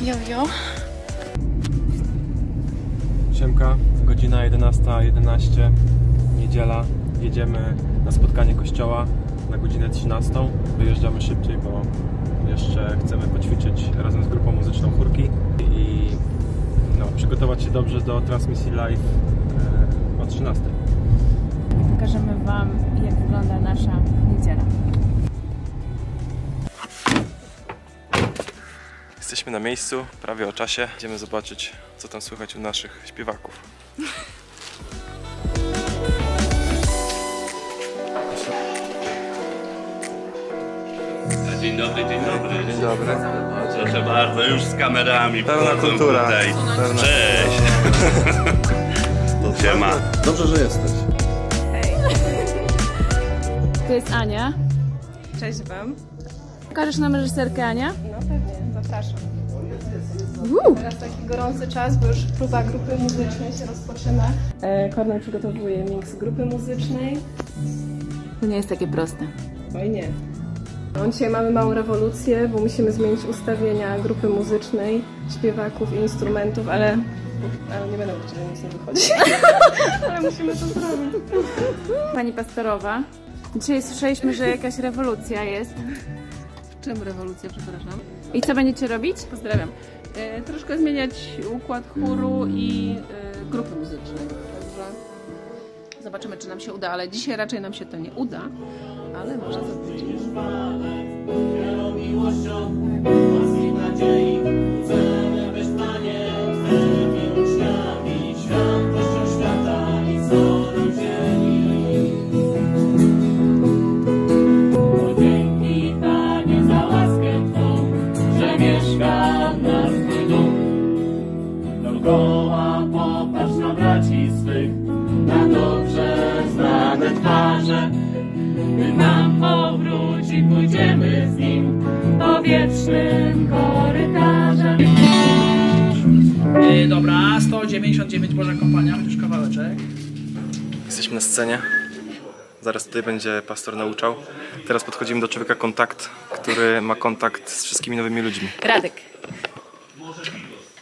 Jojo. Siemka, godzina 11.11, niedziela. Jedziemy na spotkanie kościoła na godzinę 13. Wyjeżdżamy szybciej, bo jeszcze chcemy poćwiczyć razem z grupą muzyczną chórki i no, przygotować się dobrze do transmisji live e, o 13. Pokażemy Wam, jak wygląda nasza Jesteśmy na miejscu, prawie o czasie. Idziemy zobaczyć, co tam słychać u naszych śpiewaków. Dzień dobry, dzień dobry. Dzień dobry. Proszę bardzo, już z kamerami. Pełna wchodzą kultura. Tutaj. Pełna- Cześć. Siema. Dobrze, że jesteś. To jest Ania. Cześć Wam. Pokażesz nam reżyserkę Ania? No pewnie, zapraszam. Teraz taki gorący czas, bo już próba grupy muzycznej się rozpoczyna. E, Kornel przygotowuje miks grupy muzycznej. To nie jest takie proste. Oj nie. No, dzisiaj mamy małą rewolucję, bo musimy zmienić ustawienia grupy muzycznej, śpiewaków i instrumentów, ale, ale nie będę mówić, że nic nie wychodzi. ale musimy to zrobić. Pani pastorowa. Dzisiaj słyszeliśmy, że jakaś rewolucja jest. W czym rewolucja, przepraszam? I co będziecie robić? Pozdrawiam. E, troszkę zmieniać układ chóru i e, grupy muzycznej. Także zobaczymy, czy nam się uda, ale dzisiaj raczej nam się to nie uda, ale może za tydzień. 199 Boża Kompania, chociaż kawałeczek. Jesteśmy na scenie. Zaraz tutaj będzie pastor nauczał. Teraz podchodzimy do człowieka kontakt, który ma kontakt z wszystkimi nowymi ludźmi. Radek.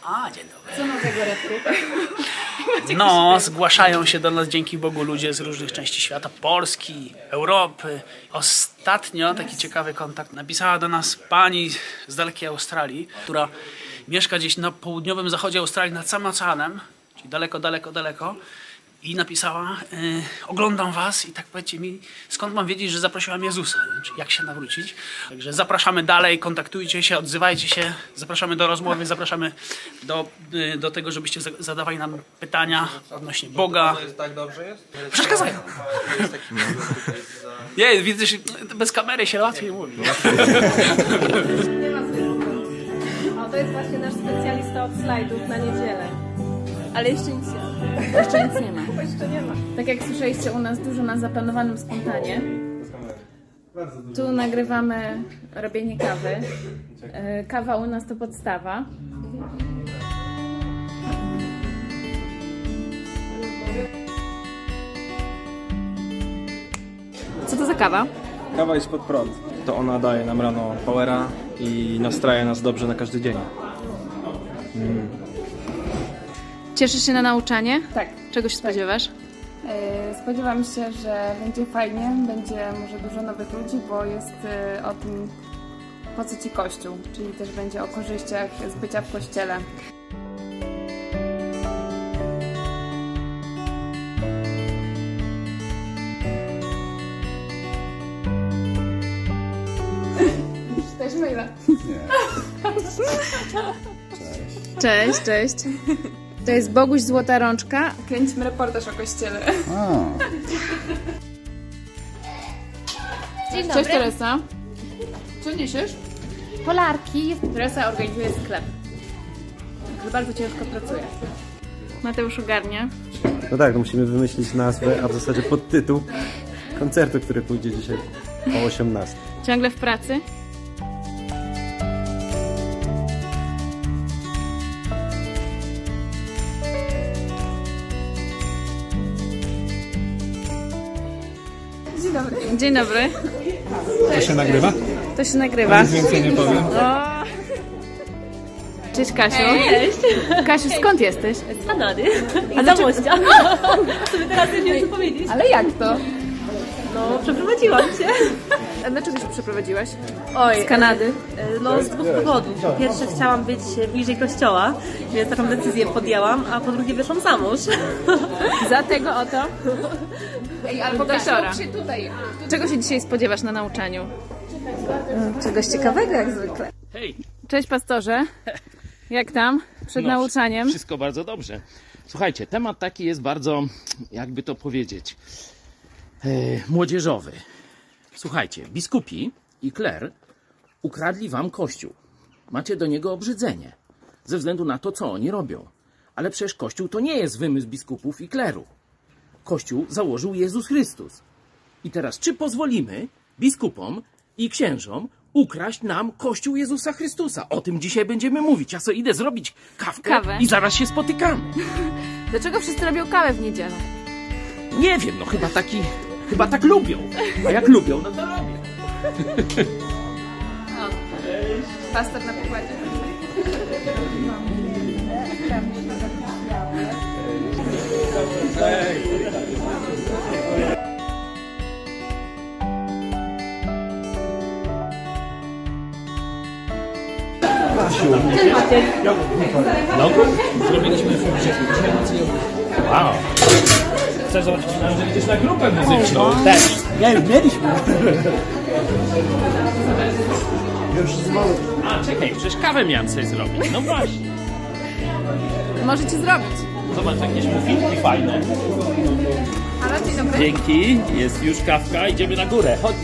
A, dzień dobry. Co nowego, Radku? No, zgłaszają się do nas dzięki Bogu ludzie z różnych części świata, Polski, Europy. Ostatnio taki ciekawy kontakt napisała do nas pani z dalekiej Australii, która mieszka gdzieś na południowym zachodzie Australii nad samym oceanem, czyli daleko, daleko, daleko. I napisała, y, oglądam was i tak powiedzcie mi, skąd mam wiedzieć, że zaprosiłam Jezusa, nie? Czy jak się nawrócić. Także zapraszamy dalej, kontaktujcie się, odzywajcie się, zapraszamy do rozmowy, zapraszamy do, y, do tego, żebyście za- zadawali nam pytania odnośnie Boga. tak dobrze jest? Przeszkadzają. Nie, widzę, że bez kamery się łatwiej mówi. Nie ma zwykłego. O, to jest właśnie nasz specjalista od slajdów na niedzielę. Ale jeszcze nic nie ma. Jeszcze nic nie ma. Jeszcze nie ma. Tak jak słyszeliście u nas dużo na zaplanowanym spontanie. Tu nagrywamy robienie kawy. E, Kawa u nas to podstawa. Co to za kawa? Kawa jest pod prąd. To ona daje nam rano powera i nastraja nas dobrze na każdy dzień. Cieszysz się na nauczanie? Tak. Czego się spodziewasz? E, Spodziewam się, że będzie fajnie, będzie może dużo nowych ludzi, bo jest e, o tym, po co ci Kościół, czyli też będzie o korzyściach z bycia w Kościele. Też maila. Cześć, cześć. To jest Boguś Złota Rączka. Kręcimy reportaż o Kościele. Dzień Cześć Teresa. Co niesiesz? Polarki. Teresa organizuje sklep. Także bardzo ciężko pracuje. Mateusz ogarnia. No tak, to musimy wymyślić nazwę, a w zasadzie podtytuł koncertu, który pójdzie dzisiaj o 18. Ciągle w pracy. Dobry. Dzień dobry. To się nagrywa? To się nagrywa. Nic więcej nie powiem. O. Cześć Kasiu. Cześć. Kasiu, skąd jesteś? Z Kanady. Czy- Zamościa. Sobie teraz nie wiem co powiedzieć. Ale jak to? No, przeprowadziłam się. A dlaczego się przeprowadziłaś? Oj, Z Kanady? e, No, z dwóch powodów. Po pierwsze, chciałam być bliżej kościoła, więc taką decyzję podjęłam, a po drugie, wyszłam za mąż. Za tego oto? Ej, albo Kasiora. się tutaj. Czego się dzisiaj spodziewasz na nauczaniu? Czegoś ciekawego jak zwykle. Hej, Cześć pastorze. Jak tam? Przed No, nauczaniem? wszystko bardzo dobrze. Słuchajcie, temat taki jest bardzo, jakby to powiedzieć, e, młodzieżowy. Słuchajcie, biskupi i kler ukradli wam kościół. Macie do niego obrzydzenie ze względu na to, co oni robią. Ale przecież kościół to nie jest wymysł biskupów i kleru. Kościół założył Jezus Chrystus. I teraz, czy pozwolimy biskupom i księżom ukraść nam Kościół Jezusa Chrystusa? O tym dzisiaj będziemy mówić. Ja sobie idę zrobić kawkę Kawę? i zaraz się spotykamy. Dlaczego wszyscy robią kawę w niedzielę? Nie wiem, no chyba taki, chyba tak lubią. A jak lubią, no to robią. Pastor na pokładzie. No, zrobiliśmy Wow. Chcesz zobaczyć, że idziesz na grupę muzyczną? Też. Nie, już mieliśmy. A, czekaj, przecież kawę miałem sobie zrobić. No właśnie. Możecie zrobić. Zobacz, jakieś muffinki fajne. Halo, dzień dobry. Dzięki, jest już kawka, idziemy na górę. Chodź.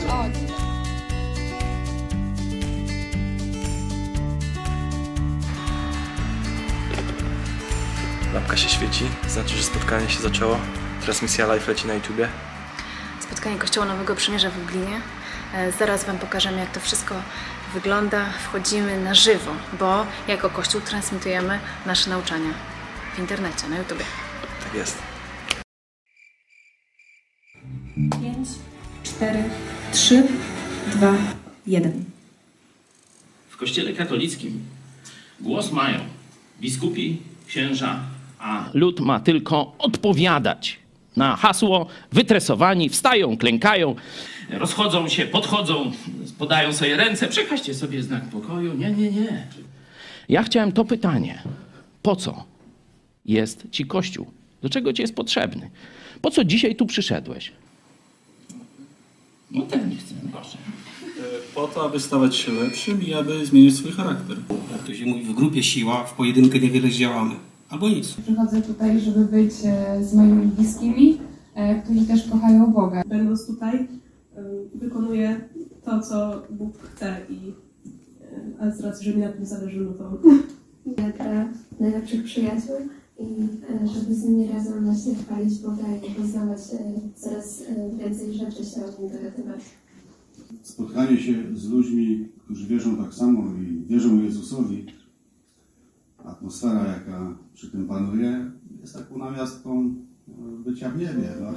Lampka się świeci, znaczy, że spotkanie się zaczęło. Transmisja live leci na YouTubie. Spotkanie Kościoła Nowego Przymierza w Lublinie. E, Zaraz Wam pokażemy, jak to wszystko wygląda. Wchodzimy na żywo, bo jako Kościół transmitujemy nasze nauczania w internecie, na YouTubie. Tak jest. 5, 4, 3, 2, 1. W kościele katolickim głos mają biskupi, księża, a lud ma tylko odpowiadać na hasło wytresowani, wstają, klękają, rozchodzą się, podchodzą, podają sobie ręce, przekażcie sobie znak pokoju. Nie, nie, nie. Ja chciałem to pytanie. Po co jest ci Kościół? Do czego ci jest potrzebny? Po co dzisiaj tu przyszedłeś? No ten chcę, proszę. Po to, aby stawać się lepszym i aby zmienić swój charakter. Jak to się mówi, w grupie siła, w pojedynkę niewiele zdziałamy. Albo nic. Przychodzę tutaj, żeby być e, z moimi bliskimi, e, którzy też kochają Boga. Będąc tutaj, wykonuję to, co Bóg chce i y, a z racji, że mi na tym zależy, no to najlepszych przyjaciół i e, żeby z nimi razem właśnie chwalić Boga i poznawać e, coraz e, więcej rzeczy się od Nim dowiadywać. spotkanie się z ludźmi, którzy wierzą tak samo i wierzą Jezusowi, atmosfera, jaka przy tym panuje, jest taką namiastką bycia w niebie. No.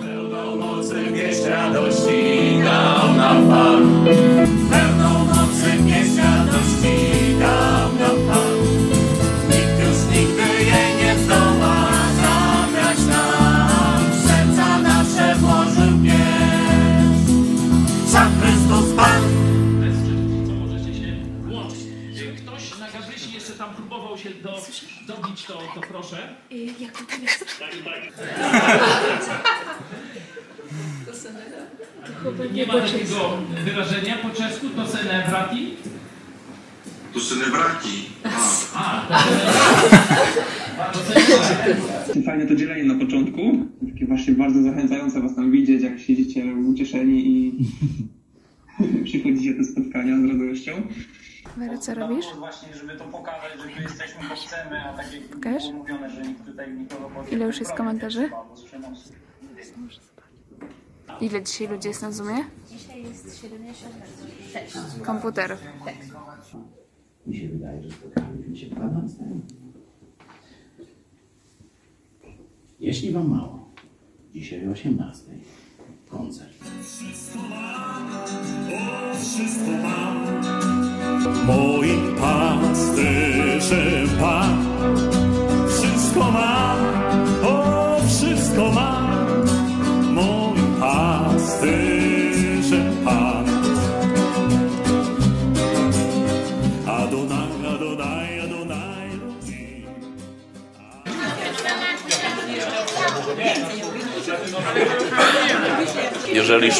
Pełną mocy wieść radości dał nam Pan. Do, dobić, to, to proszę. Jak to jest? Nie ma takiego wyrażenia po czesku, to celebrati. To celebrati. A, Fajne to dzielenie na początku, takie właśnie bardzo zachęcające was tam widzieć, jak siedzicie ucieszeni i przychodzicie do spotkania z radością. Wera, co robisz? Właśnie, żeby to pokazać, że tu jesteśmy, bo chcemy, a tak jak Pokaż. było mówione, że nikt tutaj nikogo Ile już jest komentarzy? Ile dzisiaj ludzi jest na Zoomie? Dzisiaj jest 76. Komputerów. Mi się wydaje, że spotkaliśmy się kwadrans temu. Jeśli wam mało, dzisiaj o 18 koncert. Wszystko mam, o, wszystko mam. Moim pasterzem Pan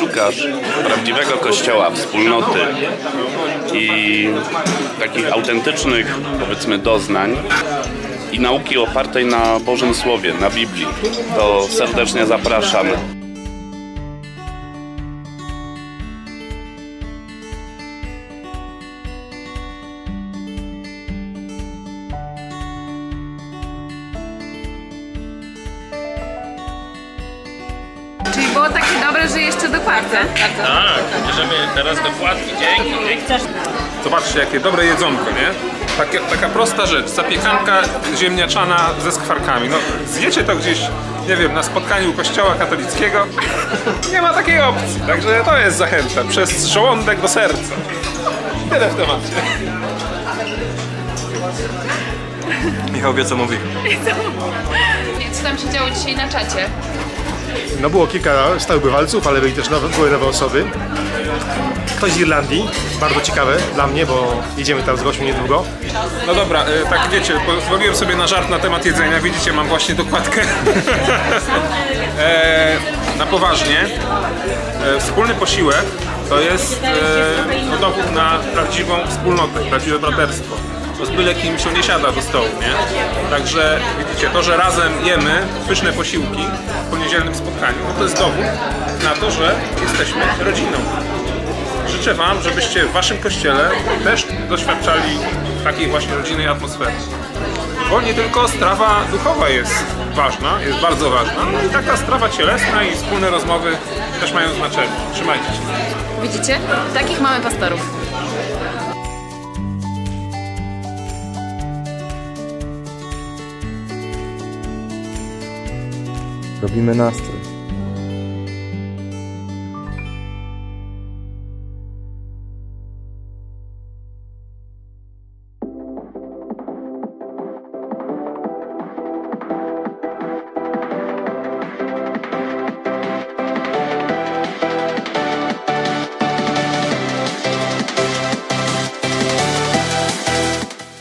szukasz prawdziwego kościoła, wspólnoty i takich autentycznych, powiedzmy, doznań i nauki opartej na Bożym Słowie, na Biblii, to serdecznie zapraszam. Jeszcze dokładkę. Tak, bierzemy teraz dokładki. Dzięki, dzięki. Zobaczcie, jakie dobre jedzonko, nie? Takie, taka prosta rzecz, zapiekanka ziemniaczana ze skwarkami. No, zjecie to gdzieś, nie wiem, na spotkaniu kościoła katolickiego. Nie ma takiej opcji, także to jest zachęta. Przez żołądek do serca. Tyle w temacie. Michał wie co mówi. Co tam się działo dzisiaj na czacie? No było kilka stałych bywalców, ale byli też nowe, były nowe osoby. Ktoś z Irlandii, bardzo ciekawe dla mnie, bo jedziemy tam z gościem niedługo. No dobra, e, tak wiecie, pozwoliłem sobie na żart na temat jedzenia. Widzicie, mam właśnie dokładkę. e, na poważnie. E, wspólny posiłek to jest e, dowód na prawdziwą wspólnotę, prawdziwe braterstwo. Bo z byle kim się nie siada do stołu, nie? Także widzicie, to, że razem jemy pyszne posiłki w poniedzielnym spotkaniu, no to jest dowód na to, że jesteśmy rodziną. Życzę Wam, żebyście w Waszym kościele też doświadczali takiej właśnie rodzinnej atmosfery. Bo nie tylko strawa duchowa jest ważna, jest bardzo ważna, no i taka strawa cielesna i wspólne rozmowy też mają znaczenie. Trzymajcie się. Widzicie? Takich mamy pastorów. Robimy nastrój.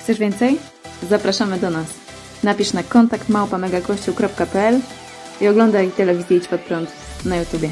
Chcesz więcej? Zapraszamy do nas. Napisz na kontakt małpa megakościół.pl i oglądaj telewizję Idź Pod Prąd na YouTubie.